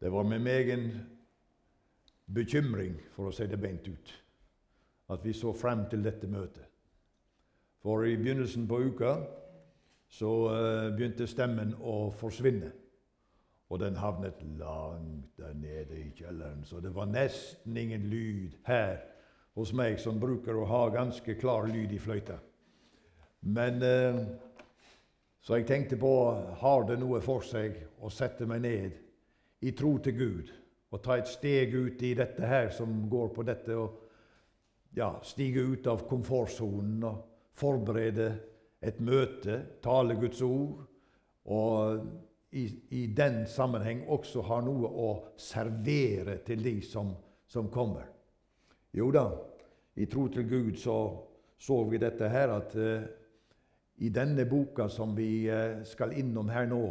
Det var med meg en bekymring, for å si det beint ut, at vi så frem til dette møtet. For i begynnelsen på uka så uh, begynte stemmen å forsvinne. Og den havnet langt der nede i kjelleren, så det var nesten ingen lyd her hos meg, som bruker å ha ganske klar lyd i fløyta. Men uh, Så jeg tenkte på har det noe for seg å sette meg ned i tro til Gud og ta et steg ut i dette her som går på dette, og ja, stige ut av komfortsonen og forberede et møte, tale Guds ord, og i, i den sammenheng også har noe å servere til de som, som kommer. Jo da, i tro til Gud så så vi dette her at uh, i denne boka som vi uh, skal innom her nå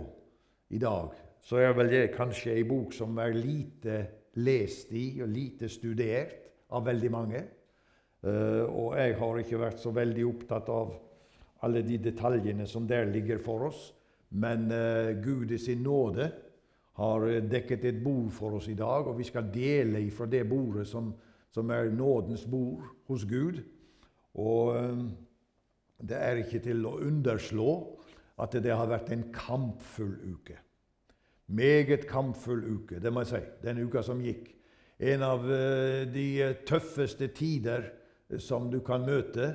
i dag, så er vel det kanskje ei bok som er lite lest i og lite studert av veldig mange. Uh, og jeg har ikke vært så veldig opptatt av alle de detaljene som der ligger for oss. Men uh, Gud i sin nåde har dekket et bord for oss i dag, og vi skal dele ifra det bordet som, som er nådens bord hos Gud. Og det er ikke til å underslå at det har vært en kampfull uke. Meget kampfull uke, det må jeg si, den uka som gikk. En av de tøffeste tider som du kan møte.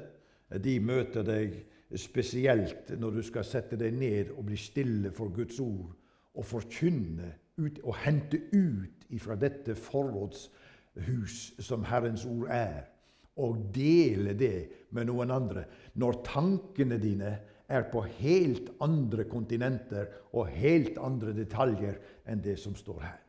De møter deg spesielt når du skal sette deg ned og bli stille for Guds ord og forkynne ut, og hente ut ifra dette forrådshus som Herrens ord er, og dele det med noen andre. Når tankene dine er på helt andre kontinenter og helt andre detaljer enn det som står her.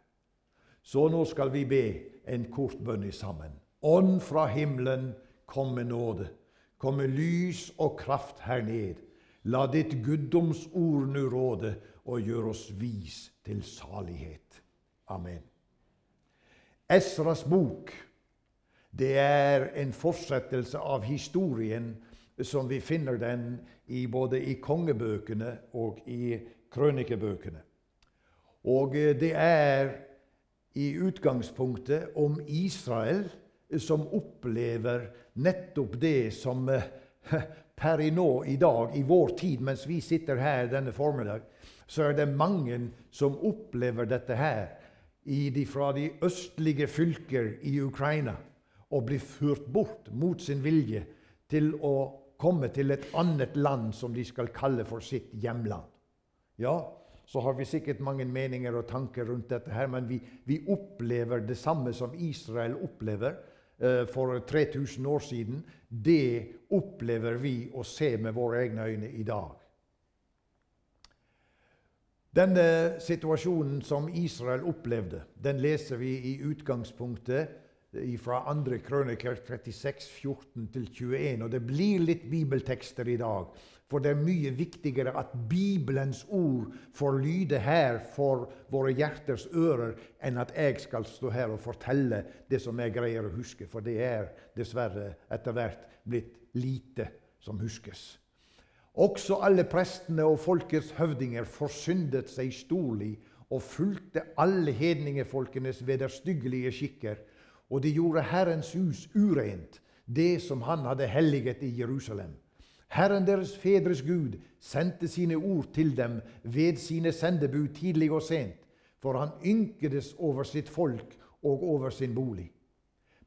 Så nå skal vi be en kort bønn sammen. Ånd fra himmelen, Kom med nåde. Kom med lys og kraft her ned. La ditt guddomsord nå råde og gjør oss vis til salighet. Amen. Esras bok det er en fortsettelse av historien som vi finner den i både i kongebøkene og i krønikebøkene. Og det er i utgangspunktet om Israel som opplever nettopp det som eh, per i nå, i dag, i vår tid, mens vi sitter her denne formiddag, så er det mange som opplever dette her de, fra de østlige fylker i Ukraina og blir ført bort mot sin vilje til å komme til et annet land som de skal kalle for sitt hjemland. Ja, så har vi sikkert mange meninger og tanker rundt dette, her, men vi, vi opplever det samme som Israel opplever Eh, for 3000 år siden, det opplever vi å se med våre egne øyne i dag. Denne situasjonen som Israel opplevde, den leser vi i utgangspunktet fra 2. krøniker 36, 14-21. Og det blir litt bibeltekster i dag. For det er mye viktigere at Bibelens ord får lyde her for våre hjerters ører, enn at jeg skal stå her og fortelle det som jeg greier å huske. For det er dessverre etter hvert blitt lite som huskes. Også alle prestene og folkets høvdinger forsyndet seg storlig og fulgte alle hedningefolkenes vederstyggelige skikker, og de gjorde Herrens hus urent, det som han hadde helliget i Jerusalem. Herren deres fedres Gud sendte sine ord til dem ved sine sendebud tidlig og sent, for han ynkedes over sitt folk og over sin bolig.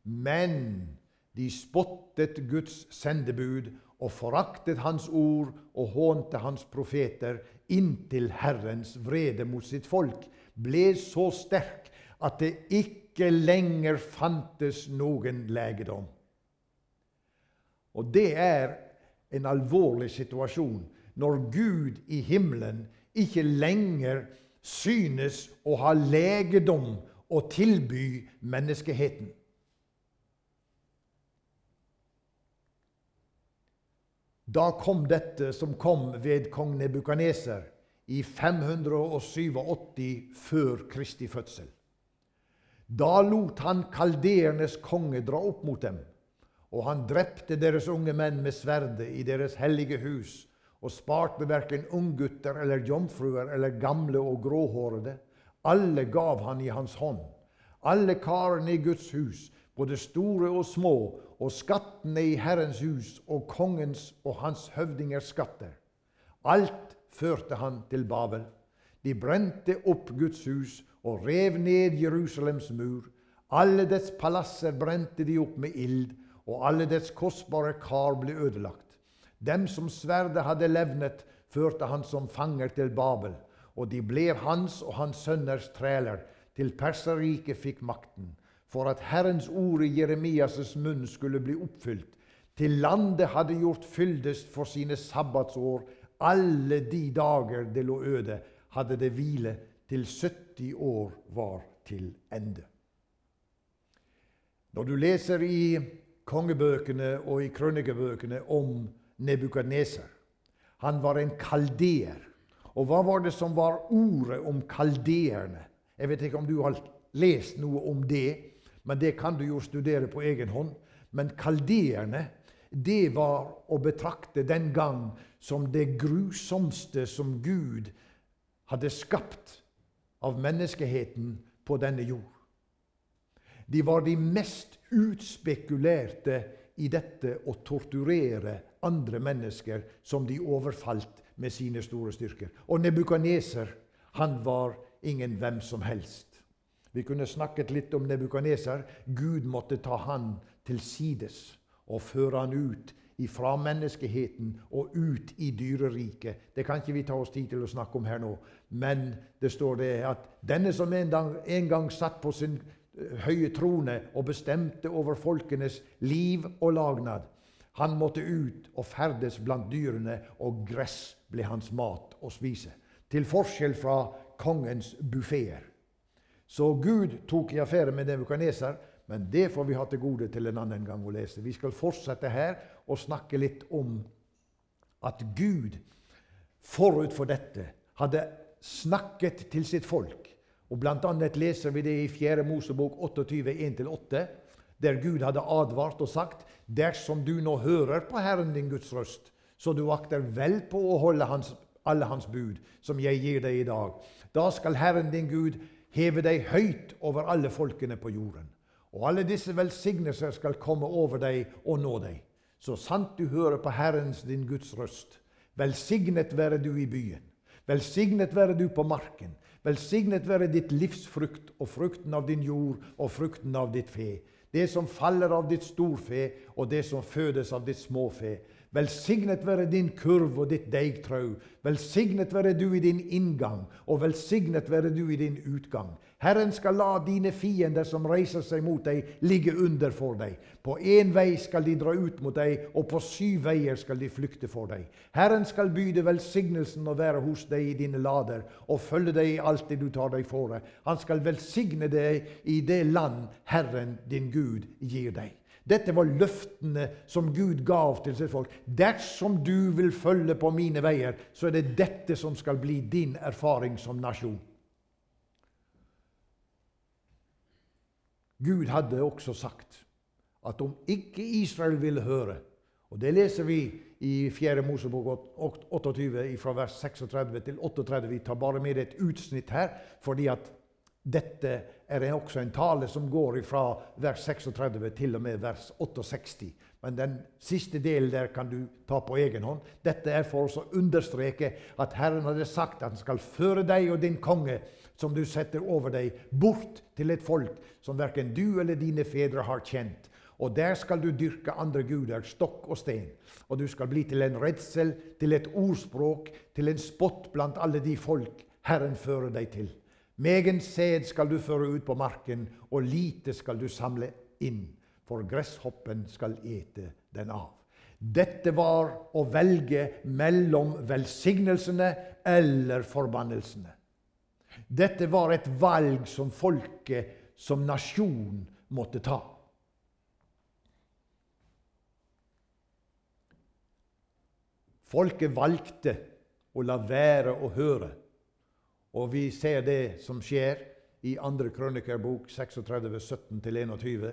Men de spottet Guds sendebud og foraktet hans ord og hånte hans profeter, inntil Herrens vrede mot sitt folk ble så sterk at det ikke lenger fantes noen legedom. Og det er en alvorlig situasjon når Gud i himmelen ikke lenger synes å ha legedom å tilby menneskeheten. Da kom dette som kom ved kong Nebukaneser i 587 før Kristi fødsel. Da lot han kaldernes konge dra opp mot dem og han drepte deres unge menn med sverdet i deres hellige hus, og sparte verken unggutter eller jomfruer eller gamle og gråhårede. Alle gav han i hans hånd. Alle karene i Guds hus, både store og små, og skattene i Herrens hus og kongens og hans høvdingers skatter. Alt førte han til Babel. De brente opp Guds hus og rev ned Jerusalems mur. Alle dets palasser brente de opp med ild, og alle dets kostbare kar ble ødelagt. Dem som sverdet hadde levnet, førte han som fanger til Babel, og de ble hans og hans sønners træler, til Perserriket fikk makten, for at Herrens ord i Jeremias' munn skulle bli oppfylt. Til landet hadde gjort fyldest for sine sabbatsår, alle de dager det lå øde, hadde det hvile, til 70 år var til ende. Når du leser i kongebøkene og i krønikebøkene om Nebukadneser Han var en kaldeer. Og hva var det som var ordet om kaldeerne? Jeg vet ikke om du har lest noe om det, men det kan du jo studere på egen hånd. Men kaldeerne, det var å betrakte den gang som det grusomste som Gud hadde skapt av menneskeheten på denne jord. De var de mest utspekulerte i dette å torturere andre mennesker som de overfalt med sine store styrker. Og Nebukaneser, han var ingen hvem som helst. Vi kunne snakket litt om Nebukaneser. Gud måtte ta han til sides og føre han ut fra menneskeheten og ut i dyreriket. Det kan ikke vi ta oss tid til å snakke om her nå. Men det står det at denne som en gang, en gang satt på sin høye trone og bestemte over folkenes liv og lagnad. Han måtte ut og ferdes blant dyrene, og gress ble hans mat å spise. Til forskjell fra kongens buffeer. Så Gud tok i affære med Nebukaneser, men det får vi ha til gode til en annen gang å lese. Vi skal fortsette her og snakke litt om at Gud forut for dette hadde snakket til sitt folk og annet leser vi det i 4. Mosebok 28, 1-8, der Gud hadde advart og sagt dersom du nå hører på Herren din Guds røst, så du akter vel på å holde hans, alle hans bud, som jeg gir deg i dag, da skal Herren din Gud heve deg høyt over alle folkene på jorden. Og alle disse velsignelser skal komme over deg og nå deg. Så sant du hører på Herrens din Guds røst. Velsignet være du i byen. Velsignet være du på marken. Velsignet være ditt livs frukt og frukten av din jord og frukten av ditt fe. Det som faller av ditt storfe og det som fødes av ditt småfe. Velsignet være din kurv og ditt deigtrau. Velsignet være du i din inngang, og velsignet være du i din utgang. Herren skal la dine fiender som reiser seg mot deg, ligge under for deg. På én vei skal de dra ut mot deg, og på syv veier skal de flykte for deg. Herren skal byde velsignelsen å være hos deg i dine lader, og følge deg i alt det du tar deg fore. Han skal velsigne deg i det land Herren din Gud gir deg. Dette var løftene som Gud gav til sitt folk. Dersom du vil følge på mine veier, så er det dette som skal bli din erfaring som nasjon. Gud hadde også sagt at om ikke Israel ville høre og Det leser vi i 4. Mosebok 28, fra vers 36 til 38. Vi tar bare med et utsnitt her, fordi at dette er også en tale som går fra vers 36 til og med vers 68. Men den siste delen der kan du ta på egen hånd. Dette er for oss å understreke at Herren hadde sagt at han skal føre deg og din konge som du setter over deg, bort til et folk som verken du eller dine fedre har kjent. Og der skal du dyrke andre guder, stokk og sten. Og du skal bli til en redsel, til et ordspråk, til en spott blant alle de folk Herren fører deg til. Megen sæd skal du føre ut på marken, og lite skal du samle inn, for gresshoppen skal ete den av. Dette var å velge mellom velsignelsene eller forbannelsene. Dette var et valg som folket, som nasjon, måtte ta. Folket valgte å la være å høre. Og vi ser det som skjer i 2. krønikerbok 36, 17-21.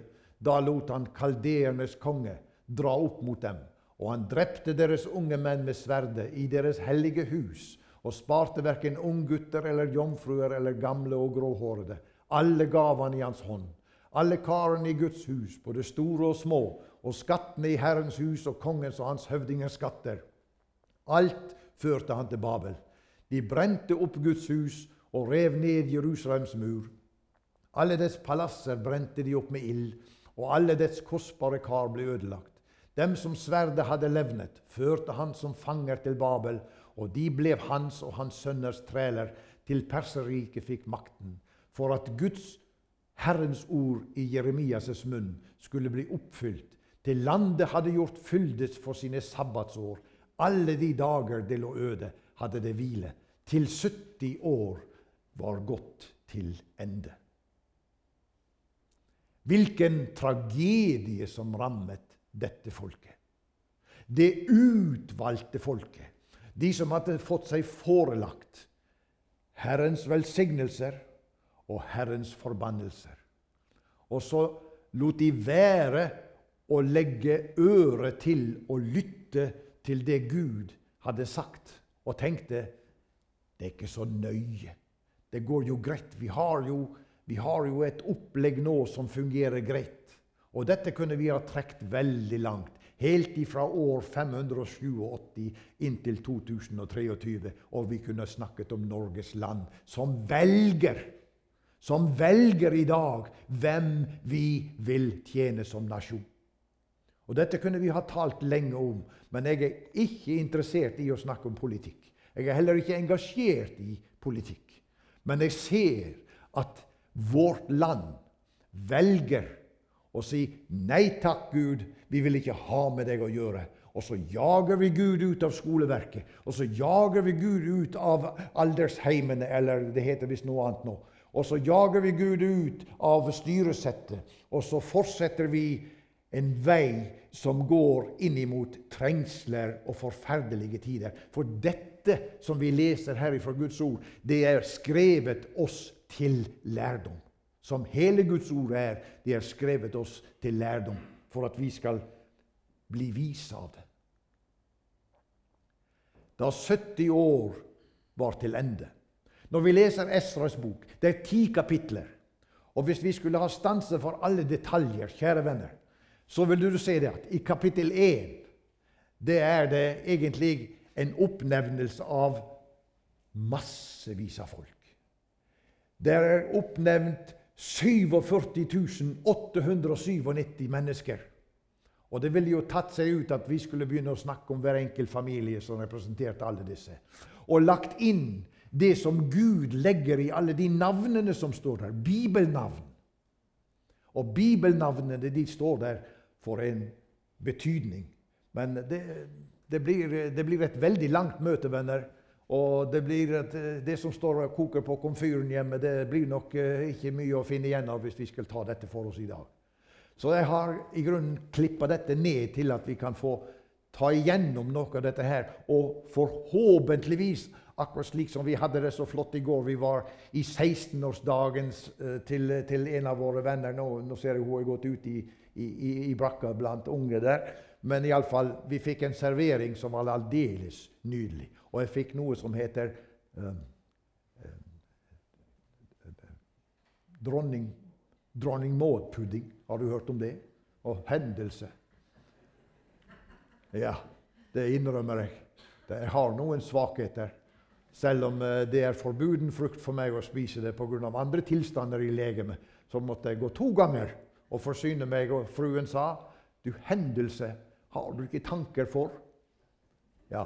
Da lot han kaldeernes konge dra opp mot dem, og han drepte deres unge menn med sverdet i deres hellige hus og sparte verken unggutter eller jomfruer eller gamle og gråhårede. Alle gav han i hans hånd. Alle karene i Guds hus, både store og små, og skattene i Herrens hus og kongens og hans høvdingers skatter. Alt førte han til Babel. De brente opp Guds hus og rev ned Jerusalems mur. Alle dets palasser brente de opp med ild, og alle dets kostbare kar ble ødelagt. Dem som sverdet hadde levnet, førte han som fanger til Babel, og de ble hans og hans sønners træler, til perserriket fikk makten, for at Guds Herrens ord i Jeremias' munn skulle bli oppfylt, til landet hadde gjort fyldes for sine sabbatsår. Alle de dager det lå øde, hadde det hvile. Til 70 år var gått til ende. Hvilken tragedie som rammet dette folket. Det utvalgte folket. De som hadde fått seg forelagt Herrens velsignelser og Herrens forbannelser. Og så lot de være å legge øret til og lytte til det Gud hadde sagt, og tenkte det er ikke så nøye. Det går jo greit. Vi har jo, vi har jo et opplegg nå som fungerer greit. Og dette kunne vi ha trukket veldig langt. Helt ifra år 587 inntil 2023. Og vi kunne snakket om Norges land, som velger som velger i dag hvem vi vil tjene som nasjon. Og Dette kunne vi ha talt lenge om, men jeg er ikke interessert i å snakke om politikk. Jeg er heller ikke engasjert i politikk. Men jeg ser at vårt land velger å si 'Nei takk, Gud, vi vil ikke ha med deg å gjøre'. Og så jager vi Gud ut av skoleverket. Og så jager vi Gud ut av aldersheimene, eller det heter visst noe annet nå. Og så jager vi Gud ut av styresettet. Og så fortsetter vi en vei som går inn imot trengsler og forferdelige tider. For dette som vi leser her fra Guds ord, det er skrevet oss til lærdom som hele Guds ord er, det er skrevet oss til lærdom for at vi skal bli vise av det. Da 70 år var til ende Når vi leser Esras bok, det er ti kapitler. Og hvis vi skulle ha stanse for alle detaljer, kjære venner, så vil du se det at i kapittel 1 det er det egentlig en oppnevnelse av massevis av folk. Det er oppnevnt 47 897 mennesker. Og det ville jo tatt seg ut at vi skulle begynne å snakke om hver enkelt familie som representerte alle disse. Og lagt inn det som Gud legger i alle de navnene som står der. Bibelnavn. Og bibelnavnene de står der for en betydning. Men det, det, blir, det blir et veldig langt møte, venner. Og det, et, det, som står og koker på komfyren hjemme, det blir nok eh, ikke mye å finne igjen av hvis vi skal ta dette for oss i dag. Så jeg har i grunnen klippa dette ned til at vi kan få ta igjennom noe av dette her. Og forhåpentligvis, akkurat slik som vi hadde det så flott i går Vi var i 16-årsdagen eh, til, til, en av våre venner. Nå, nå ser jeg hun har gått ut i, i, i, brakka blant unge der. Men iallfall, vi fikk en servering som var aldeles nydelig. Og jeg fikk noe som heter um, dronning, dronning Maud-pudding. Har du hørt om det? Og hendelse. Ja, det innrømmer jeg. Jeg har noen svakheter. Selv om uh, det er forbuden frukt for meg å spise det pga. andre tilstander i legemet, så måtte jeg gå to ganger og forsyne meg. Og fruen sa, 'Du hendelse har du ikke tanker for?' Ja,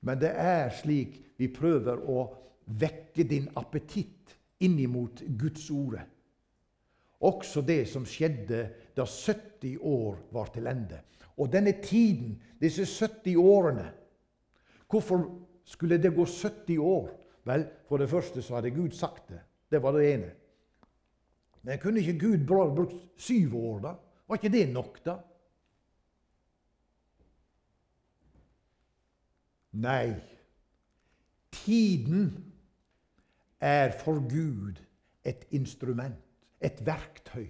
men det er slik vi prøver å vekke din appetitt innimot Guds ordet. Også det som skjedde da 70 år var til ende. Og denne tiden, disse 70 årene Hvorfor skulle det gå 70 år? Vel, for det første så hadde Gud sagt det. Det var det ene. Men kunne ikke Gud brukt syv år, da? Var ikke det nok, da? Nei, tiden er for Gud et instrument, et verktøy.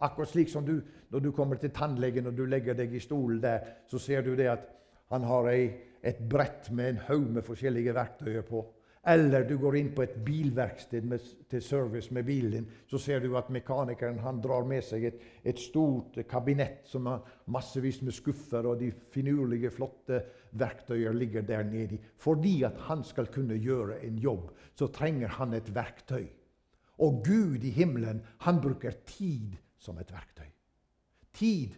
Akkurat slik som du, når du kommer til tannlegen og du legger deg i stolen der, så ser du det at han har ei, et brett med en haug med forskjellige verktøyer på. Eller du går inn på et bilverksted med, til service med bilen din, så ser du at mekanikeren han drar med seg et, et stort kabinett som har massevis med skuffer, og de finurlige, flotte verktøyene ligger der nedi. Fordi at han skal kunne gjøre en jobb, så trenger han et verktøy. Og Gud i himmelen, han bruker tid som et verktøy. Tid.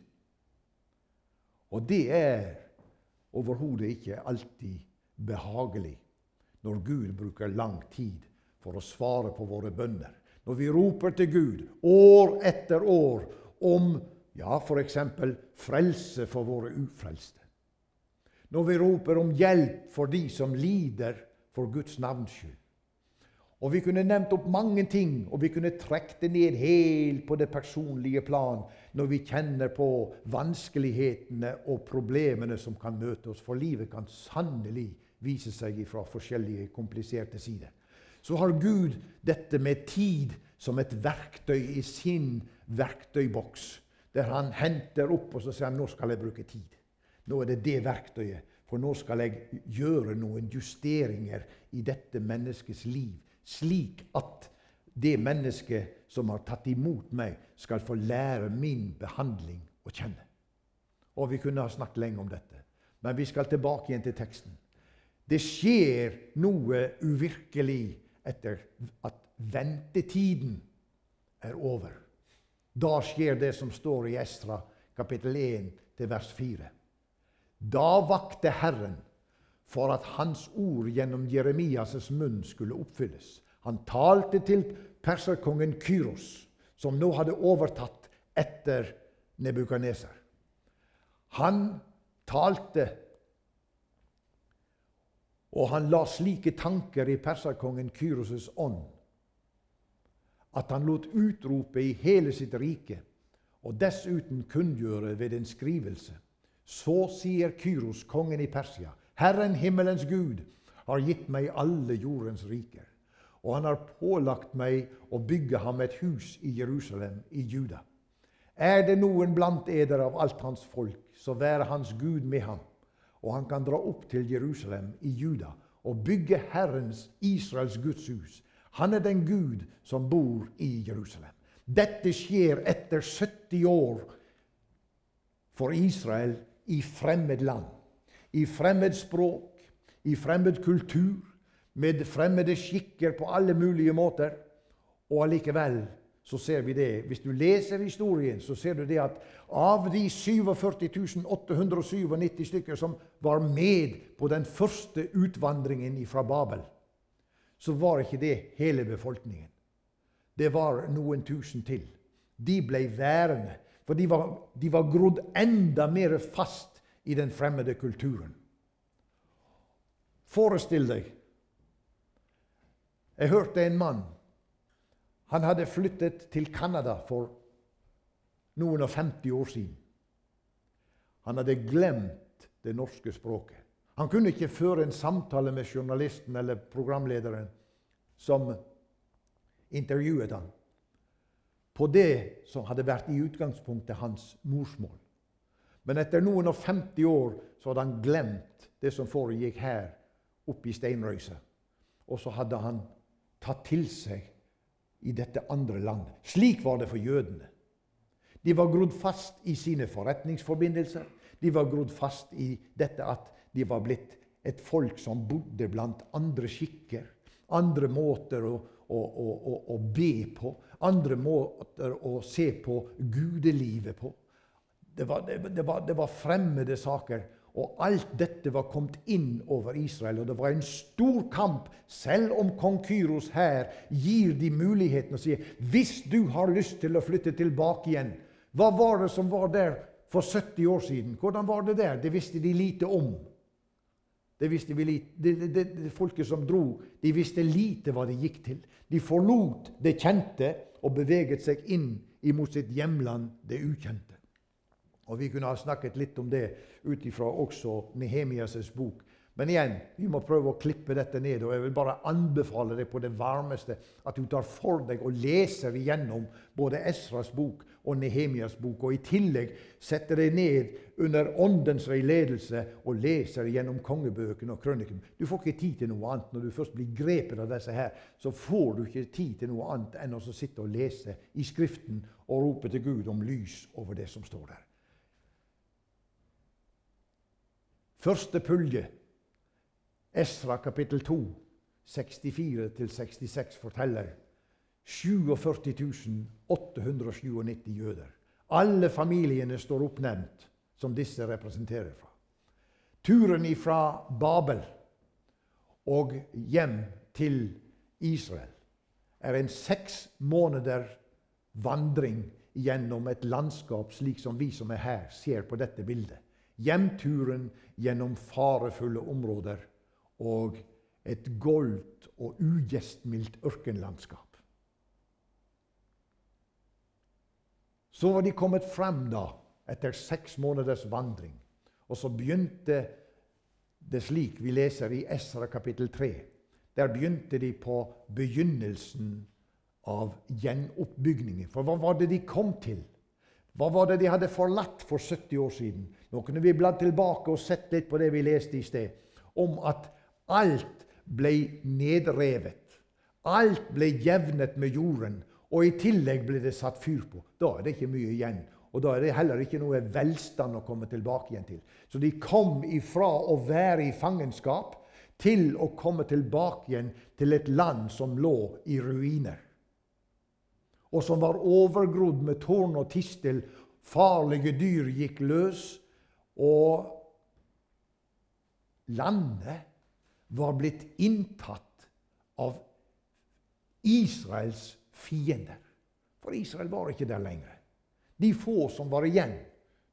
Og det er overhodet ikke alltid behagelig når Gud bruker lang tid for å svare på våre bønner. Når vi roper til Gud år etter år om ja, f.eks. frelse for våre ufrelste. Når vi roper om hjelp for de som lider for Guds navns skyld. Og Vi kunne nevnt opp mange ting, og vi kunne trukket det ned helt på det personlige plan når vi kjenner på vanskelighetene og problemene som kan møte oss. For livet kan sannelig viser seg fra forskjellige kompliserte sider. Så har Gud dette med tid som et verktøy i sin verktøyboks. Der han henter opp og så sier han, nå skal jeg bruke tid. Nå er det det verktøyet. For nå skal jeg gjøre noen justeringer i dette menneskets liv. Slik at det mennesket som har tatt imot meg, skal få lære min behandling å kjenne. Og Vi kunne ha snakket lenge om dette, men vi skal tilbake igjen til teksten. Det skjer noe uvirkelig etter at ventetiden er over. Da skjer det som står i Estra kapittel 1 til vers 4. Da vakte Herren for at Hans ord gjennom Jeremias' munn skulle oppfylles. Han talte til perserkongen Kyros, som nå hadde overtatt etter Nebukaneser. Han talte og han la slike tanker i perserkongen Kyros' ånd at han lot utrope i hele sitt rike og dessuten kunngjøre ved en skrivelse. Så sier Kyros, kongen i Persia, Herren himmelens Gud har gitt meg alle jordens riker, og han har pålagt meg å bygge ham et hus i Jerusalem, i Juda. Er det noen blant eder av alt hans folk, så være hans Gud med ham og han kan dra opp til Jerusalem i Juda og bygge Herrens, Israels Guds hus. Han er den Gud som bor i Jerusalem. Dette skjer etter 70 år for Israel i fremmed land. I fremmed språk, i fremmed kultur, med fremmede skikker på alle mulige måter. Og allikevel så ser vi det. Hvis du leser historien, så ser du det at av de 47 897 stykker som var med på den første utvandringen fra Babel, så var ikke det hele befolkningen. Det var noen tusen til. De ble værende, for de var, de var grodd enda mer fast i den fremmede kulturen. Forestill deg Jeg hørte en mann han hadde flyttet til Canada for noen og 50 år siden. Han hadde glemt det norske språket. Han kunne ikke føre en samtale med journalisten eller programlederen som intervjuet ham, på det som hadde vært i utgangspunktet hans morsmål. Men etter noen og 50 år så hadde han glemt det som foregikk her oppe i steinrøysa. Og så hadde han tatt til seg i dette andre landet. Slik var det for jødene. De var grodd fast i sine forretningsforbindelser. De var grodd fast i dette at de var blitt et folk som bodde blant andre skikker. Andre måter å, å, å, å be på. Andre måter å se på gudelivet på. Det var, det, det var, det var fremmede saker. Og alt dette var kommet inn over Israel, og det var en stor kamp. Selv om kong Kyros her gir de muligheten og sier hvis du har lyst til å flytte tilbake igjen Hva var det som var der for 70 år siden? Hvordan var det der? Det visste de lite om. Det visste vi lite. Det, det, det, folket som dro, de visste lite hva de gikk til. De forlot det kjente og beveget seg inn imot sitt hjemland, det ukjente. Og Vi kunne ha snakket litt om det ut ifra også Nehemias' bok. Men igjen, vi må prøve å klippe dette ned. Og jeg vil bare anbefale deg på det varmeste at du tar for deg og leser igjennom både Esras bok og Nehemias bok. Og i tillegg setter deg ned under Åndens veiledelse og leser gjennom kongebøkene og krønikene. Du får ikke tid til noe annet. Når du først blir grepet av disse her, så får du ikke tid til noe annet enn å sitte og lese i Skriften og rope til Gud om lys over det som står der. Første pulje Esra kapittel 2, 64-66 forteller 47 897 jøder. Alle familiene står oppnevnt, som disse representerer fra. Turen ifra Babel og hjem til Israel er en seks måneder vandring gjennom et landskap slik som vi som er her, ser på dette bildet. Hjemturen gjennom farefulle områder og et goldt og ugjestmildt ørkenlandskap. Så var de kommet frem da, etter seks måneders vandring. Og så begynte det slik vi leser i Esra kapittel 3. Der begynte de på begynnelsen av gjenoppbygningen. For hva var det de kom til? Hva var det de hadde forlatt for 70 år siden? Nå kunne vi bladd tilbake og sett litt på det vi leste i sted, om at Alt ble nedrevet. Alt ble jevnet med jorden, og i tillegg ble det satt fyr på. Da er det ikke mye igjen. Og da er det heller ikke noe velstand å komme tilbake igjen til. Så de kom ifra å være i fangenskap til å komme tilbake igjen til et land som lå i ruiner. Og som var overgrodd med tårn og tistel. Farlige dyr gikk løs. Og landet var blitt inntatt av Israels fiender. For Israel var ikke der lenger. De få som var igjen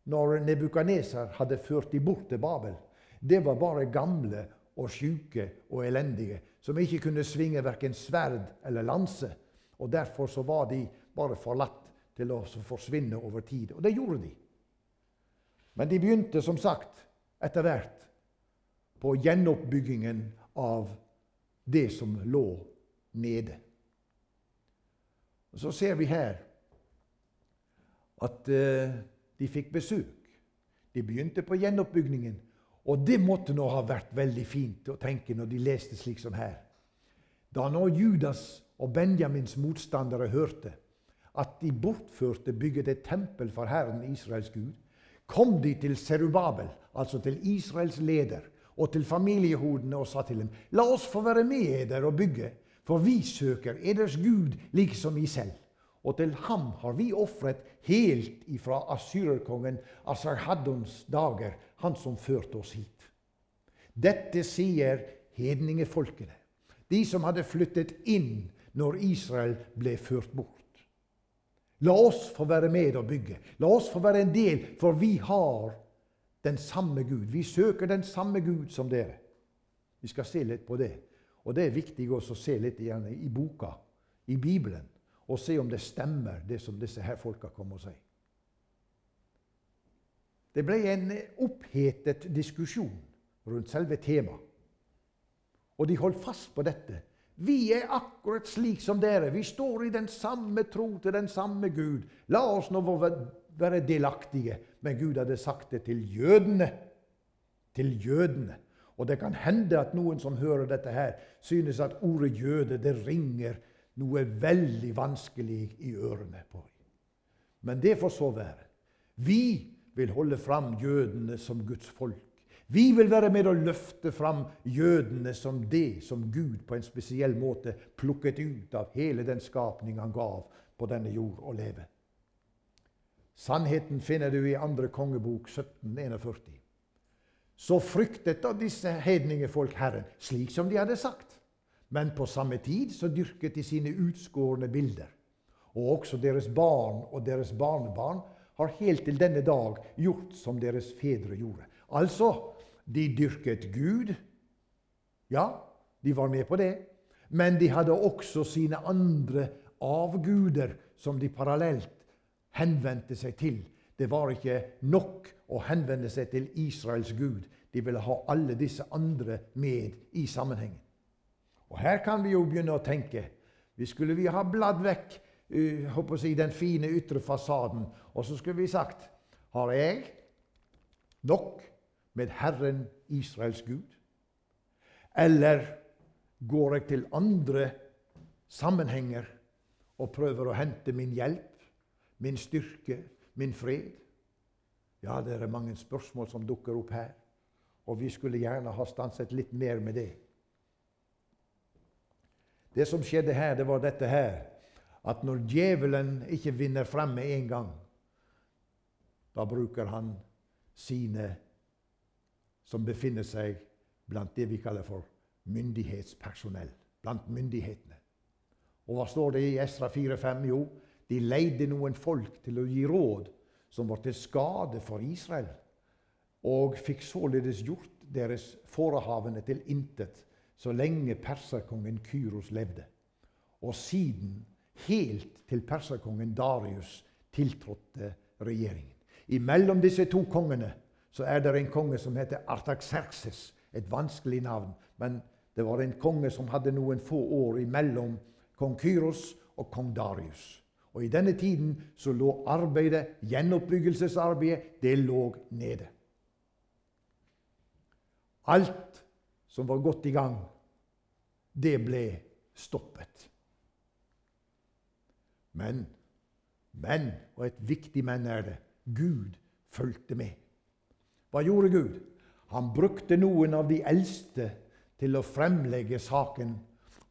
når Nebukaneser hadde ført dem bort til Babel, det var bare gamle og sjuke og elendige som ikke kunne svinge verken sverd eller lanse. Og Derfor så var de bare forlatt til å forsvinne over tid. Og det gjorde de. Men de begynte som sagt etter hvert på gjenoppbyggingen av det som lå nede. Og så ser vi her at uh, de fikk besøk. De begynte på gjenoppbyggingen. Og det måtte nå ha vært veldig fint å tenke når de leste slik som her. Da nå Judas og Benjamins motstandere hørte at de bortførte bygget et tempel for Herren Israels Gud, kom de til Serubabel, altså til Israels leder, og til familiehodene og sa til dem.: La oss få være med dere og bygge, for vi søker eders Gud liksom i selv. Og til ham har vi ofret helt ifra asyrerkongen Asarhaddons dager, han som førte oss hit. Dette sier hedningefolkene, de som hadde flyttet inn når Israel ble ført bort. La oss få være med og bygge. La oss få være en del, for vi har den samme Gud. Vi søker den samme Gud som dere. Vi skal se litt på det. Og det er viktig også å se litt i boka, i Bibelen, og se om det stemmer, det som disse her folka kommer og sier. Det ble en opphetet diskusjon rundt selve temaet. Og de holdt fast på dette. Vi er akkurat slik som dere. Vi står i den samme tro til den samme Gud. La oss nå være delaktige. Men Gud hadde sagt det til jødene. Til jødene. Og det kan hende at noen som hører dette her, synes at ordet jøde det ringer noe veldig vanskelig i ørene på. Men det får så være. Vi vil holde fram jødene som Guds folk. Vi vil være med å løfte fram jødene som det som Gud på en spesiell måte plukket ut av hele den skapning han gav på denne jord å leve. Sannheten finner du i andre kongebok 1741. Så fryktet da disse hedningefolk Herren, slik som de hadde sagt. Men på samme tid så dyrket de sine utskårne bilder. Og også deres barn og deres barnebarn har helt til denne dag gjort som deres fedre gjorde. Altså, de dyrket Gud. Ja, de var med på det. Men de hadde også sine andre avguder som de parallelt henvendte seg til. Det var ikke nok å henvende seg til Israels Gud. De ville ha alle disse andre med i sammenhengen. Og her kan vi jo begynne å tenke. Vi skulle vi ha bladd vekk uh, si, den fine ytre fasaden, og så skulle vi sagt Har jeg nok med Herren Israels Gud? Eller går jeg til andre sammenhenger og prøver å hente min hjelp, min styrke, min fred? Ja, det er mange spørsmål som dukker opp her, og vi skulle gjerne ha stanset litt mer med det. Det som skjedde her, det var dette her at når djevelen ikke vinner frem med en gang, da bruker han sine som befinner seg blant det vi kaller for myndighetspersonell. Blant myndighetene. Og hva står det i Esra 4,5? Jo, de leide noen folk til å gi råd som var til skade for Israel, og fikk således gjort deres forehavende til intet så lenge perserkongen Kyros levde. Og siden helt til perserkongen Darius tiltrådte regjeringen. Imellom disse to kongene så er det en konge som heter Artaxerxes. Et vanskelig navn. Men det var en konge som hadde noen få år imellom kong Kyros og kong Darius. Og I denne tiden så lå arbeidet, gjenoppbyggelsesarbeidet, det lå nede. Alt som var godt i gang, det ble stoppet. Men, men, og et viktig men er det, Gud fulgte med. Hva gjorde Gud? Han brukte noen av de eldste til å fremlegge saken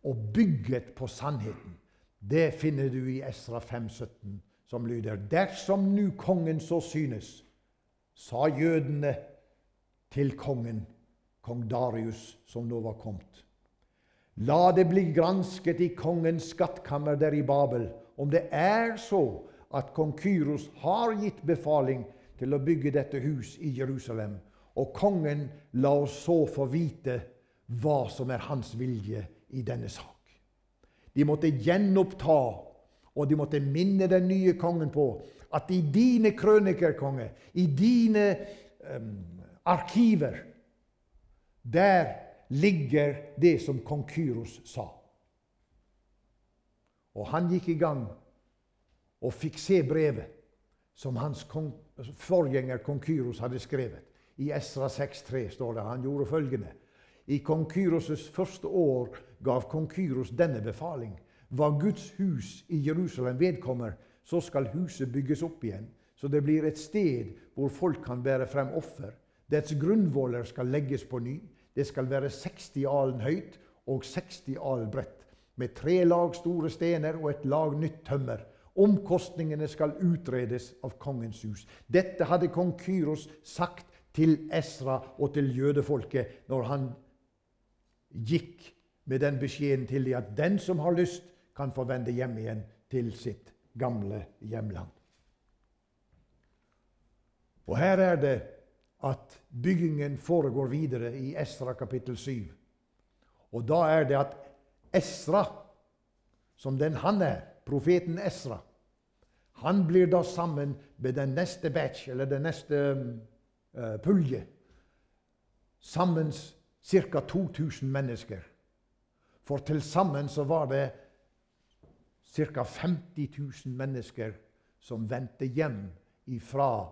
og bygget på sannheten. Det finner du i Esra 5,17, som lyder Dersom nu kongen så synes, sa jødene til kongen, kong Darius, som nå var kommet. La det bli gransket i kongens skattkammer der i Babel, om det er så at kong Kyros har gitt befaling til å bygge dette hus i Jerusalem, og kongen la oss så få vite hva som er hans vilje i denne sak. De måtte gjenoppta, og de måtte minne den nye kongen på at i dine krøniker, konge, i dine um, arkiver, der ligger det som kong Kyros sa. Og han gikk i gang og fikk se brevet som hans forgjenger kong Kyros hadde skrevet. I Esra 6,3 står det han gjorde følgende. I kong første år gav kong Kyros denne befaling. Hva Guds hus i Jerusalem vedkommer, så skal huset bygges opp igjen, så det blir et sted hvor folk kan bære frem offer. Dets grunnvoller skal legges på ny. Det skal være 60 alen høyt og 60 alen bredt, med tre lag store stener og et lag nytt tømmer. Omkostningene skal utredes av kongens hus. Dette hadde kong Kyros sagt til Esra og til jødefolket når han gikk med den beskjeden til dem at den som har lyst, kan få vende hjem igjen til sitt gamle hjemland. Og her er det at byggingen foregår videre i Esra kapittel 7. Og da er det at Esra, som den han er, profeten Esra, han blir da sammen med den neste batch, eller den neste uh, pulje. Sammen ca. 2000 mennesker. For til sammen så var det ca. 50 000 mennesker som vendte hjem fra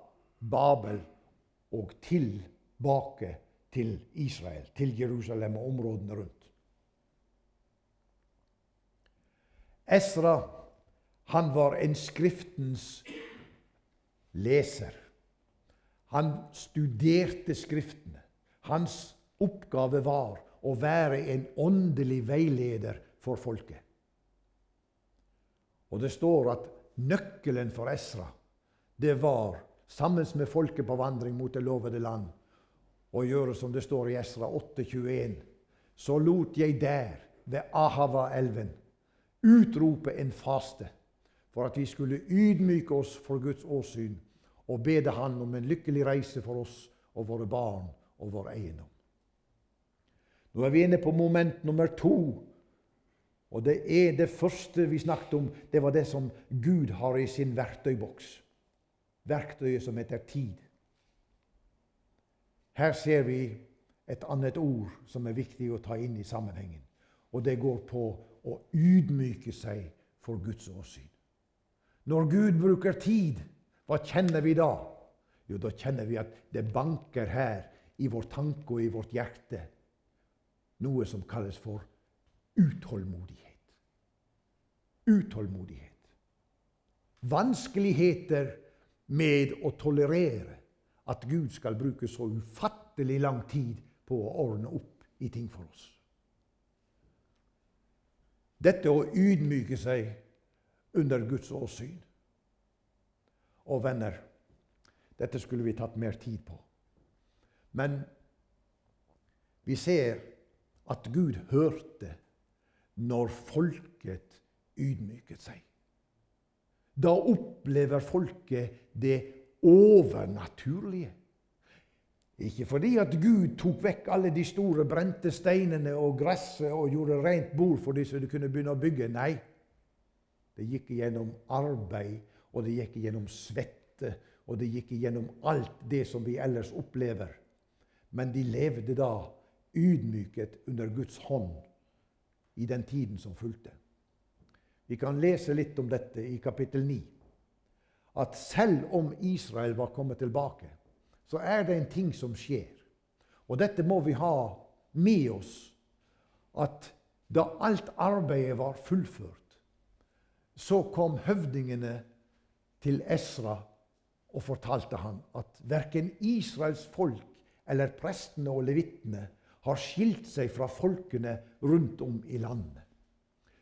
Babel og tilbake til Israel, til Jerusalem og områdene rundt. Esra han var en Skriftens leser. Han studerte Skriftene. Hans oppgave var å være en åndelig veileder for folket. Og det står at nøkkelen for Esra det var, sammen med folket på vandring mot det lovede land, å gjøre som det står i Esra 8,21. Så lot jeg der, ved Ahava-elven, utrope en faste for at vi skulle ydmyke oss for Guds åsyn og bede Han om en lykkelig reise for oss og våre barn og vår eiendom. Nå er vi inne på moment nummer to og det er det første vi snakket om, det var det som Gud har i sin verktøyboks. Verktøyet som heter tid. Her ser vi et annet ord som er viktig å ta inn i sammenhengen. Og det går på å ydmyke seg for Guds åsyn. Når Gud bruker tid, hva kjenner vi da? Jo, da kjenner vi at det banker her i vår tanke og i vårt hjerte noe som kalles for utålmodighet. Utålmodighet. Vanskeligheter med å tolerere at Gud skal bruke så ufattelig lang tid på å ordne opp i ting for oss. Dette å ydmyke seg under Guds åsyn. Og venner, dette skulle vi tatt mer tid på. Men vi ser at Gud hørte når folket ydmyket seg. Da opplever folket det overnaturlige. Ikke fordi at Gud tok vekk alle de store brente steinene og gresset og gjorde rent bord for de så de kunne begynne å bygge. Nei. Det gikk gjennom arbeid, og det gikk gjennom svette, og det gikk gjennom alt det som vi ellers opplever. Men de levde da ydmyket under Guds hånd i den tiden som fulgte. Vi kan lese litt om dette i kapittel 9. At selv om Israel var kommet tilbake, så er det en ting som skjer. Og dette må vi ha med oss. At da alt arbeidet var fullført, så kom høvdingene til Esra og fortalte han at verken Israels folk eller prestene og levittene har skilt seg fra folkene rundt om i landet.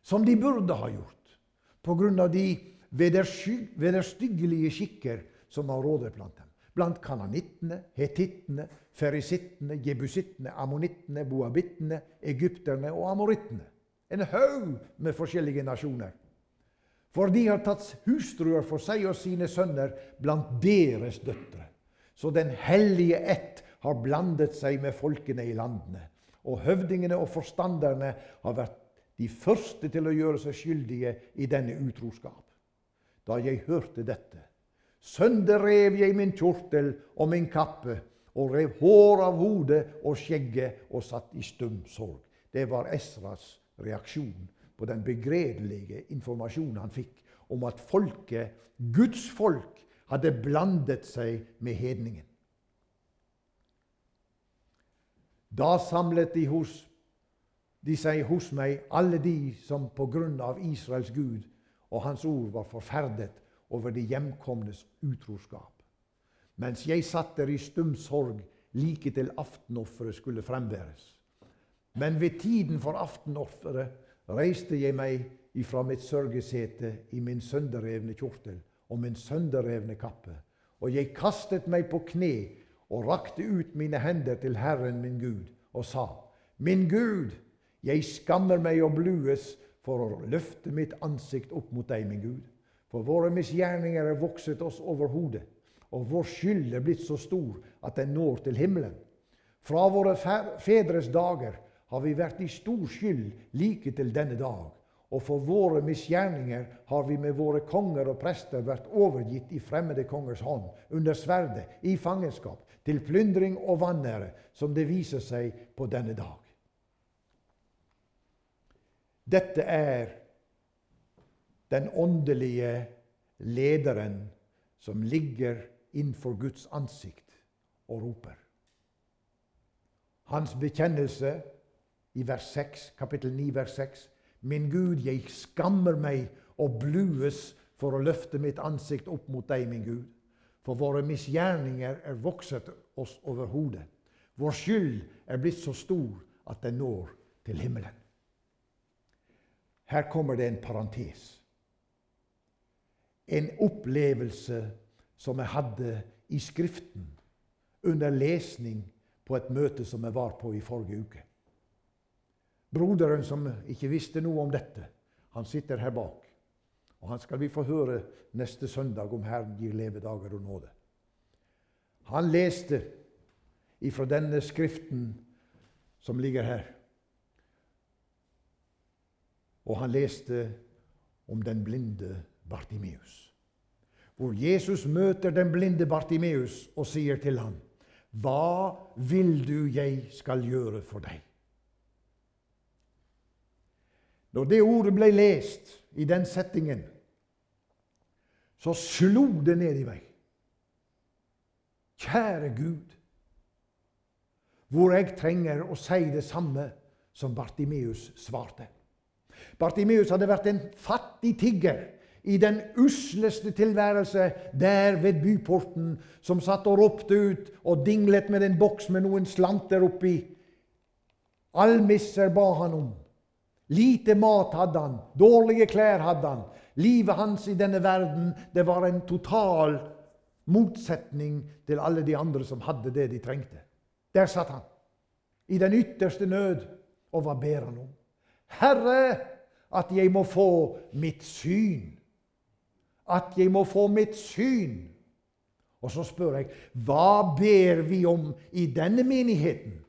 Som de burde ha gjort pga. de vederstyggelige skikker som har rådet blant dem. Blant kananittene, hetittene, ferisittene, jebusittene, ammonittene, boabittene, egypterne og amorittene. En haug med forskjellige nasjoner. For de har tatt hustruer for seg og sine sønner blant deres døtre. Så den hellige ett har blandet seg med folkene i landene. Og høvdingene og forstanderne har vært de første til å gjøre seg skyldige i denne utroskap. Da jeg hørte dette, sønderrev jeg min kjortel og min kappe og rev hår av hodet og skjegget og satt i stum sorg. Det var Esras reaksjon på den begredelige informasjonen han fikk om at folket, Guds folk, hadde blandet seg med hedningen. Da samlet de, hos, de seg hos meg, alle de som på grunn av Israels Gud og Hans ord var forferdet over de hjemkomnes utroskap. Mens jeg satt der i stum sorg like til aftenofferet skulle fremværes. Men ved tiden for aftenofferet reiste jeg meg ifra mitt sørgesete i min sønderrevne kjortel og min sønderrevne kappe, og jeg kastet meg på kne og rakte ut mine hender til Herren min Gud og sa:" Min Gud, jeg skammer meg og blues for å løfte mitt ansikt opp mot deg, min Gud. For våre misgjerninger er vokset oss over hodet, og vår skyld er blitt så stor at den når til himmelen. Fra våre fedres dager har vi vært i stor skyld like til denne dag. Og for våre misgjerninger har vi med våre konger og prester vært overgitt i fremmede kongers hånd, under sverdet, i fangenskap, til plyndring og vanære, som det viser seg på denne dag. Dette er den åndelige lederen som ligger innenfor Guds ansikt og roper. Hans bekjennelse i vers 6, kapittel 9, vers 6. Min Gud, jeg skammer meg og blues for å løfte mitt ansikt opp mot deg, min Gud. For våre misgjerninger er vokset oss over hodet. Vår skyld er blitt så stor at den når til himmelen. Her kommer det en parentes. En opplevelse som jeg hadde i Skriften under lesning på et møte som jeg var på i forrige uke. Broderen som ikke visste noe om dette, han sitter her bak. Og Han skal vi få høre neste søndag om Herren gir levedager og nåde. Han leste ifra denne skriften som ligger her. Og han leste om den blinde Bartimeus. Hvor Jesus møter den blinde Bartimeus og sier til ham, Hva vil du jeg skal gjøre for deg? Når det ordet ble lest i den settingen, så slo det ned i meg. Kjære Gud, hvor jeg trenger å si det samme som Bartimeus svarte. Bartimeus hadde vært en fattig tigger i den usleste tilværelse der ved byporten, som satt og ropte ut og dinglet med en boks med noen slanter oppi. Almisser ba han om. Lite mat hadde han, dårlige klær hadde han. Livet hans i denne verden det var en total motsetning til alle de andre som hadde det de trengte. Der satt han, i den ytterste nød, og hva ber han om? Herre, at jeg må få mitt syn. At jeg må få mitt syn. Og så spør jeg, hva ber vi om i denne menigheten?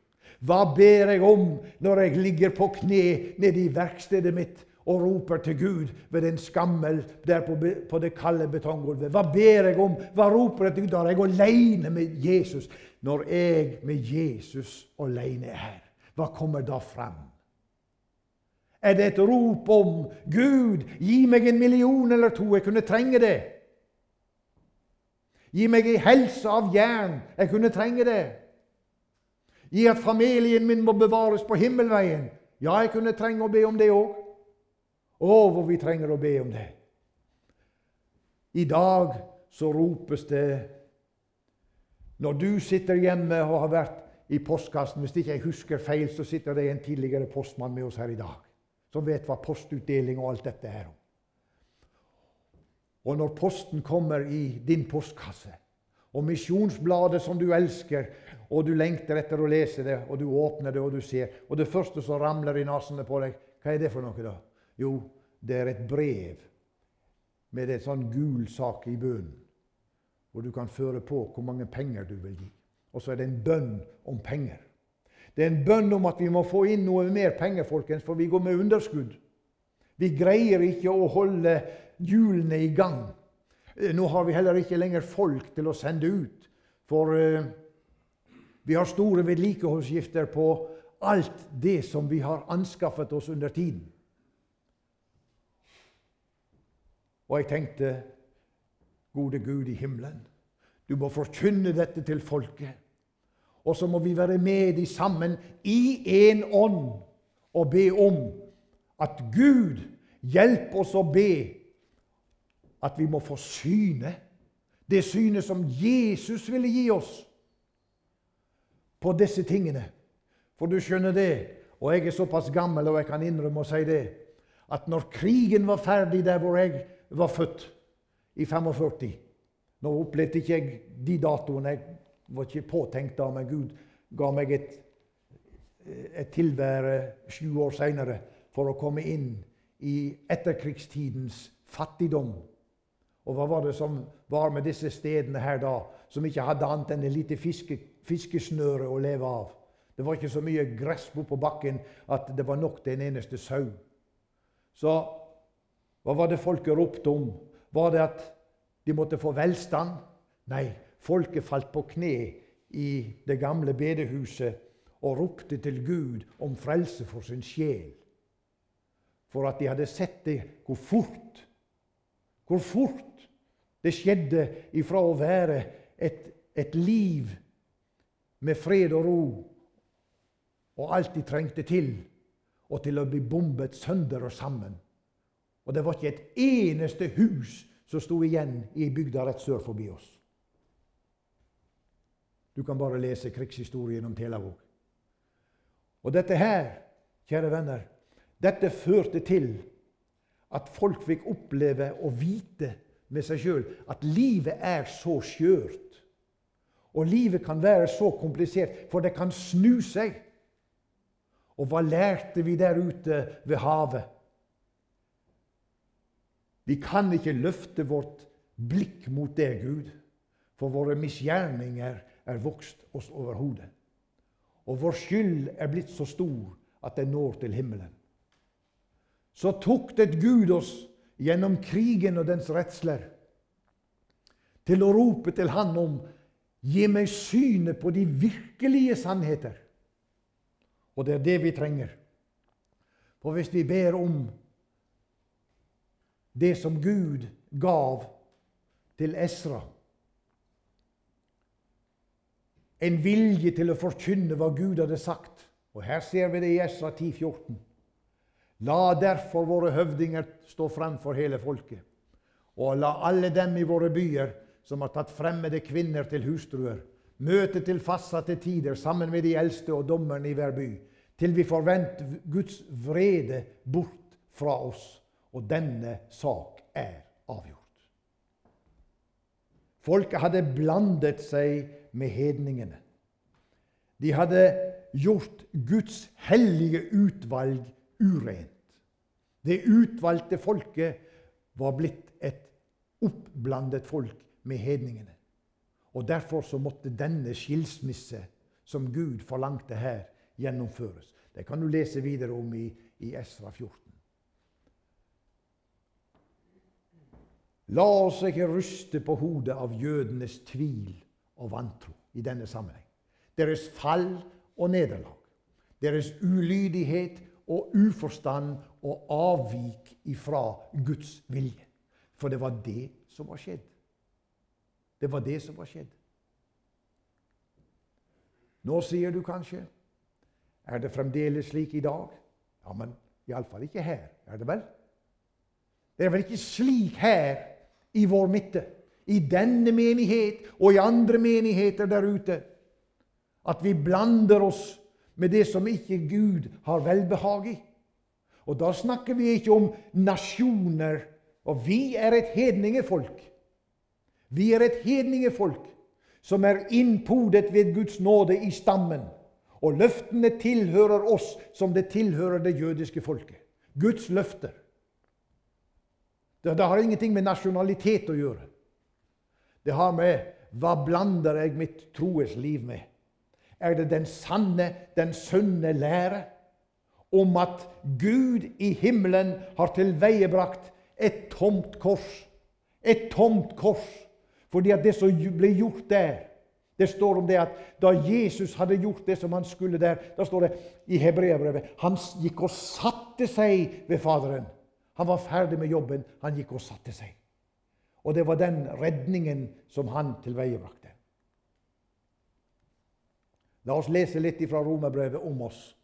Hva ber jeg om når jeg ligger på kne nede i verkstedet mitt og roper til Gud ved den skammel der på, det kalde betonggulvet? Hva ber jeg om? Hva roper jeg til Gud? Da er jeg alene med Jesus. Når jeg med Jesus alene er her, hva kommer da fram? Er det et rop om 'Gud, gi meg en million eller to'? Jeg kunne trenge det. Gi meg ei helse av jern. Jeg kunne trenge det. Gi at familien min må bevares på himmelveien. Ja, jeg kunne trenge å be om det òg. Å, hvor vi trenger å be om det. I dag så ropes det Når du sitter hjemme og har vært i postkassen Hvis ikke jeg husker feil, så sitter det en tidligere postmann med oss her i dag som vet hva postutdeling og alt dette er om. Og når posten kommer i din postkasse, og misjonsbladet som du elsker, og du lengter etter å lese det, og du åpner det, og du ser, og det første som ramler i nesene på deg, hva er det for noe, da? Jo, det er et brev med en sånn gul sak i bunnen, hvor du kan føre på hvor mange penger du vil gi. Og så er det en bønn om penger. Det er en bønn om at vi må få inn noe mer penger, folkens, for vi går med underskudd. Vi greier ikke å holde hjulene i gang. Eh, nå har vi heller ikke lenger folk til å sende ut, for uh, vi har store vedlikeholdsgifter på alt det som vi har anskaffet oss under tiden. Og jeg tenkte, gode Gud i himmelen, du må forkynne dette til folket. Og så må vi være med de sammen i en ånd og be om at Gud hjelper oss å be at vi må få syne. Det synet som Jesus ville gi oss på disse tingene. For du skjønner det, og jeg er såpass gammel og jeg kan innrømme å si det, at når krigen var ferdig der hvor jeg var født, i 45 Nå opplevde ikke jeg de datoene. Jeg var ikke påtenkt da, men Gud ga meg et, et tilvære sju år seinere for å komme inn i etterkrigstidens fattigdom. Og hva var det som var med disse stedene her da, som ikke hadde annet enn et lite fiske, fiskesnøre å leve av? Det var ikke så mye gress på bakken at det var nok til en eneste sau. Så hva var det folket ropte om? Var det at de måtte få velstand? Nei, Folket falt på kne i det gamle bedehuset og ropte til Gud om frelse for sin sjel. For at de hadde sett det, hvor fort hvor fort det skjedde ifra å være et, et liv med fred og ro og alt de trengte til, og til å bli bombet sønder og sammen. Og det var ikke et eneste hus som sto igjen i bygda rett sør forbi oss. Du kan bare lese krigshistorien om Telavåg. Og dette her, kjære venner, dette førte til at folk fikk oppleve og vite med seg sjøl at livet er så skjørt. Og livet kan være så komplisert, for det kan snu seg. Og hva lærte vi der ute ved havet? Vi kan ikke løfte vårt blikk mot deg, Gud, for våre misgjerninger er vokst oss over hodet. Og vår skyld er blitt så stor at den når til himmelen. Så tuktet Gud oss gjennom krigen og dens redsler til å rope til Han om Gi meg synet på de virkelige sannheter. Og det er det vi trenger. For hvis vi ber om det som Gud gav til Esra En vilje til å forkynne hva Gud hadde sagt. Og her ser vi det i Esra 10, 14. La derfor våre høvdinger stå frem for hele folket, og la alle dem i våre byer som har tatt fremmede kvinner til hustruer, møte til fastsatte tider sammen med de eldste og dommerne i hver by, til vi får vendt Guds vrede bort fra oss, og denne sak er avgjort. Folket hadde blandet seg med hedningene. De hadde gjort Guds hellige utvalg urent. Det utvalgte folket var blitt et oppblandet folk med hedningene. Og Derfor så måtte denne skilsmisse som Gud forlangte her, gjennomføres. Det kan du lese videre om i, i Esra 14. La oss ikke ryste på hodet av jødenes tvil og vantro i denne sammenheng. Deres fall og nederlag. Deres ulydighet og uforstand og avvik ifra Guds vilje. For det var det som var skjedd. Det var det som var skjedd. Nå sier du kanskje Er det fremdeles slik i dag? Ja, men iallfall ikke her. Er det vel? Det er vel ikke slik her i vår midte, i denne menighet og i andre menigheter der ute, at vi blander oss med det som ikke Gud har velbehag i. Og da snakker vi ikke om nasjoner. Og vi er et hedningefolk. Vi er et hedningefolk som er innpodet ved Guds nåde i stammen. Og løftene tilhører oss som det tilhører det jødiske folket. Guds løfter. Det, det har ingenting med nasjonalitet å gjøre. Det har med hva blander jeg mitt troes liv med? Er det den sanne, den sunne lære om at Gud i himmelen har tilveiebrakt et tomt kors? Et tomt kors fordi at det som ble gjort der Det står om det at da Jesus hadde gjort det som han skulle der, da står det i Hebreabrevet Han gikk og satte seg ved Faderen. Han var ferdig med jobben. Han gikk og satte seg. Og det var den redningen som han tilveiebrakte. La oss lese litt fra romerbrevet om oss.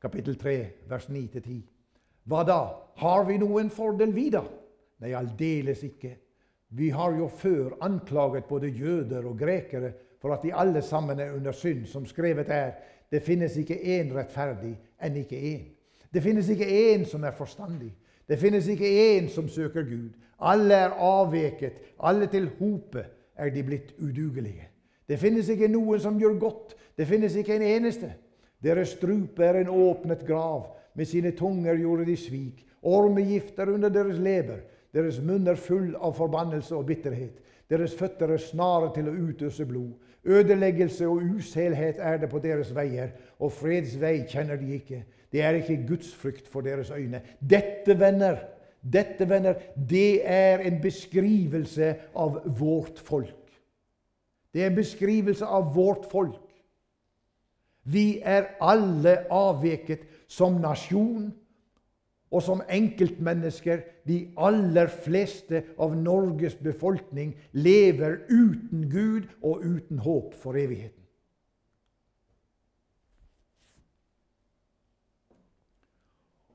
Kapittel 3, vers 9-10. Hva da? Har vi noen fordel, vi, da? Nei, aldeles ikke. Vi har jo før anklaget både jøder og grekere for at de alle sammen er under synd, som skrevet er. Det finnes ikke én rettferdig enn ikke én. Det finnes ikke én som er forstandig. Det finnes ikke én som søker Gud. Alle er avveket. Alle til hope er de blitt udugelige. Det finnes ikke noen som gjør godt. Det finnes ikke en eneste. Deres strupe er en åpnet grav. Med sine tunger gjorde de svik. Ormegift er under deres leber. Deres munn er full av forbannelse og bitterhet. Deres føtter er snare til å utøse blod. Ødeleggelse og uselhet er det på deres veier, og freds vei kjenner de ikke. Det er ikke gudsfrykt for deres øyne. Dette, venner, dette, venner, det er en beskrivelse av vårt folk. Det er en beskrivelse av vårt folk. Vi er alle avveket som nasjon, og som enkeltmennesker, de aller fleste av Norges befolkning, lever uten Gud og uten håp for evigheten.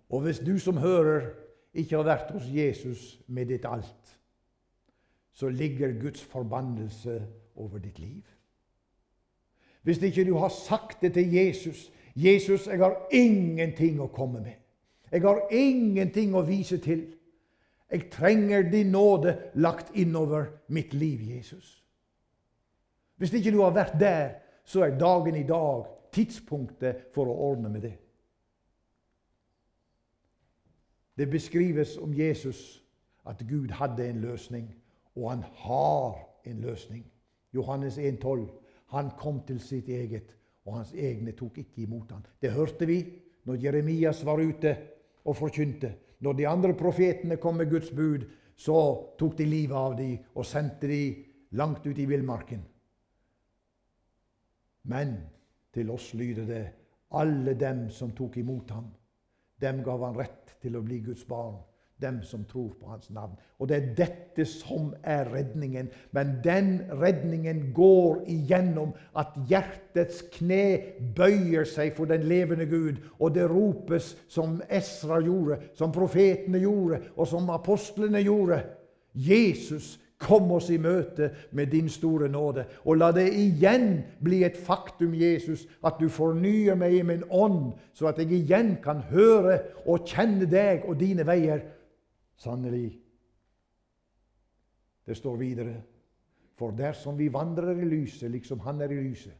Og hvis du som hører, ikke har vært hos Jesus med ditt alt, så ligger Guds forbannelse over ditt liv. Hvis ikke du har sagt det til Jesus 'Jesus, jeg har ingenting å komme med.' Jeg har ingenting å vise til. Jeg trenger din nåde lagt innover mitt liv, Jesus. Hvis ikke du har vært der, så er dagen i dag tidspunktet for å ordne med det. Det beskrives om Jesus at Gud hadde en løsning, og han har en løsning. Johannes 1,12. Han kom til sitt eget, og hans egne tok ikke imot ham. Det hørte vi når Jeremias var ute og forkynte. Når de andre profetene kom med Guds bud, så tok de livet av dem og sendte dem langt ut i villmarken. Men til oss lyder det alle dem som tok imot ham, dem gav han rett til å bli Guds barn dem som tror på hans navn. Og det er dette som er redningen. Men den redningen går igjennom at hjertets kne bøyer seg for den levende Gud. Og det ropes som Esra gjorde, som profetene gjorde, og som apostlene gjorde. Jesus, kom oss i møte med din store nåde. Og la det igjen bli et faktum, Jesus, at du fornyer meg i min ånd, så at jeg igjen kan høre og kjenne deg og dine veier Sannelig. Det står videre. For dersom vi vandrer i lyset, liksom Han er i lyset,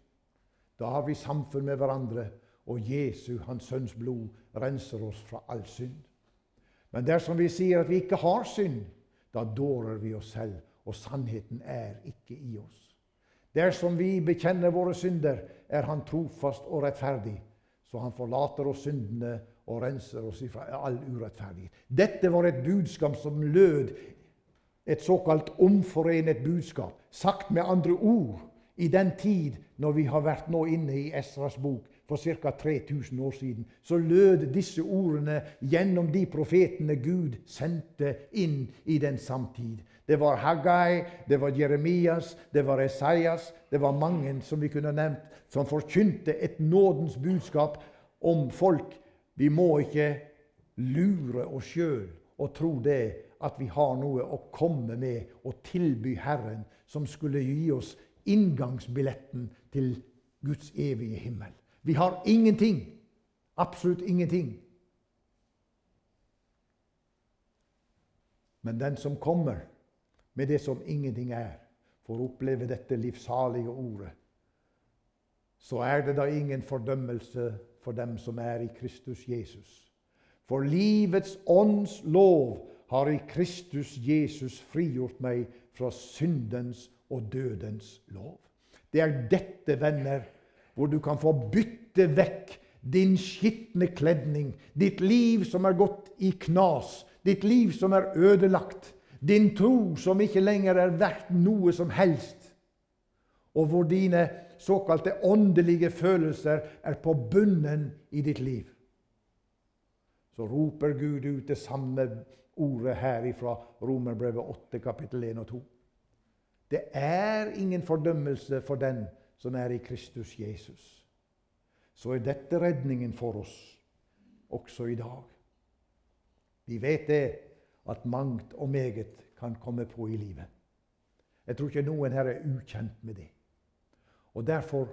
da har vi samfunn med hverandre, og Jesu, Hans Sønns blod, renser oss fra all synd. Men dersom vi sier at vi ikke har synd, da dårer vi oss selv, og sannheten er ikke i oss. Dersom vi bekjenner våre synder, er Han trofast og rettferdig, så Han forlater oss syndene og renser oss fra all urettferdighet. Dette var et budskap som lød et såkalt omforenet budskap. Sagt med andre ord i den tid når vi har vært nå inne i Esras bok for ca. 3000 år siden, så lød disse ordene gjennom de profetene Gud sendte inn i den samtid. Det var Haggai, det var Jeremias, det var Esaias, det var mange som vi kunne nevnt, som forkynte et nådens budskap om folk vi må ikke lure oss sjøl og tro det at vi har noe å komme med og tilby Herren som skulle gi oss inngangsbilletten til Guds evige himmel. Vi har ingenting. Absolutt ingenting. Men den som kommer med det som ingenting er, får oppleve dette livssalige ordet. Så er det da ingen fordømmelse for dem som er i Kristus Jesus. For livets ånds lov har i Kristus Jesus frigjort meg fra syndens og dødens lov. Det er dette, venner, hvor du kan få bytte vekk din skitne kledning, ditt liv som er gått i knas, ditt liv som er ødelagt, din tro som ikke lenger er verdt noe som helst, og hvor dine såkalte åndelige følelser er på bunnen i ditt liv, så roper Gud ut det samme ordet her fra Romerbrevet 8, kapittel 1 og 2. Det er ingen fordømmelse for den som er i Kristus Jesus. Så er dette redningen for oss også i dag. Vi vet det at mangt og meget kan komme på i livet. Jeg tror ikke noen her er ukjent med det. Og Derfor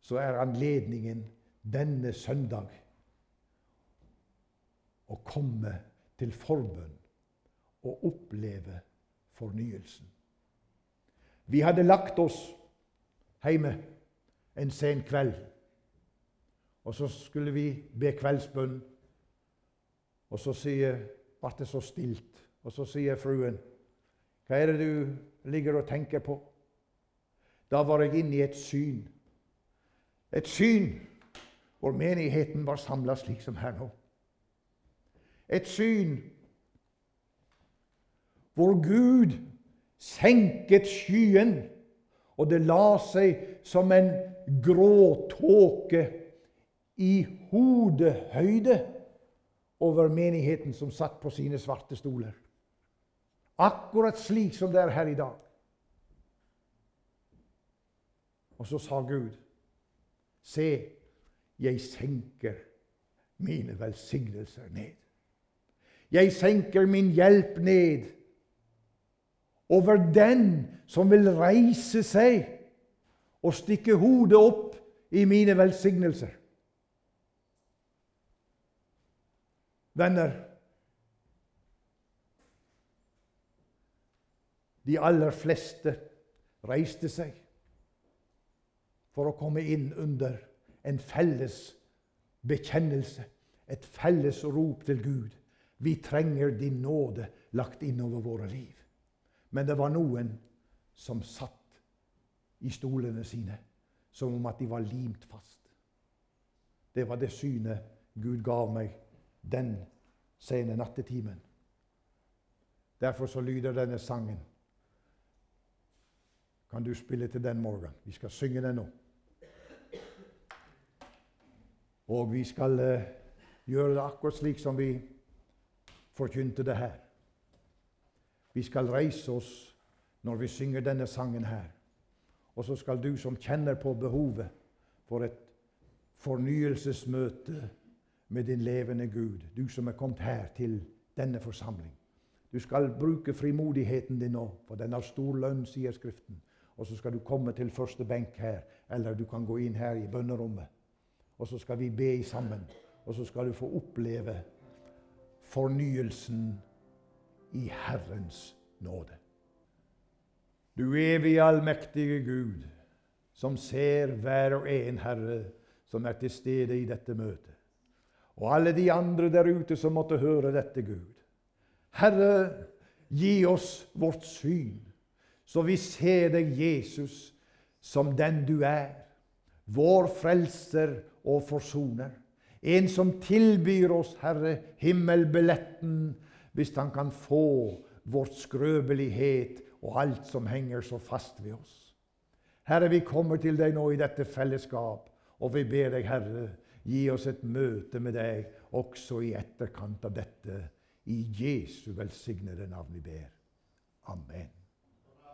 så er anledningen denne søndag å komme til forbønn og oppleve fornyelsen. Vi hadde lagt oss hjemme en sen kveld. Og så skulle vi be kveldsbønn. Og så ble det så stilt. Og så sier fruen, 'Hva er det du ligger og tenker på?' Da var jeg inne i et syn. Et syn hvor menigheten var samla slik som her nå. Et syn hvor Gud senket skyen, og det la seg som en grå tåke i hodehøyde over menigheten som satt på sine svarte stoler. Akkurat slik som det er her i dag. Og så sa Gud, se, jeg senker mine velsignelser ned. Jeg senker min hjelp ned over den som vil reise seg og stikke hodet opp i mine velsignelser. Venner, de aller fleste reiste seg for å komme inn under en felles bekjennelse, et felles rop til Gud. Vi trenger din nåde lagt innover våre liv. Men det var noen som satt i stolene sine som om at de var limt fast. Det var det synet Gud gav meg den sene nattetimen. Derfor så lyder denne sangen. Kan du spille til den morgenen? Vi skal synge den nå. Og vi skal eh, gjøre det akkurat slik som vi forkynte det her. Vi skal reise oss når vi synger denne sangen her. Og så skal du som kjenner på behovet for et fornyelsesmøte med din levende Gud, du som er kommet her til denne forsamling. Du skal bruke frimodigheten din nå, for den har stor lønn, sier Skriften. Og så skal du komme til første benk her, eller du kan gå inn her i bønnerommet. Og så skal vi be sammen, og så skal du få oppleve fornyelsen i Herrens nåde. Du evig allmektige Gud, som ser hver og en, Herre, som er til stede i dette møtet. Og alle de andre der ute som måtte høre dette, Gud. Herre, gi oss vårt syn, så vi ser deg, Jesus, som den du er. Vår frelser og forsoner. En som tilbyr oss, Herre, himmelbilletten hvis han kan få vårt skrøbelighet og alt som henger så fast ved oss. Herre, vi kommer til deg nå i dette fellesskap, og vi ber deg, Herre, gi oss et møte med deg også i etterkant av dette. I Jesu velsignede navn vi ber. Amen.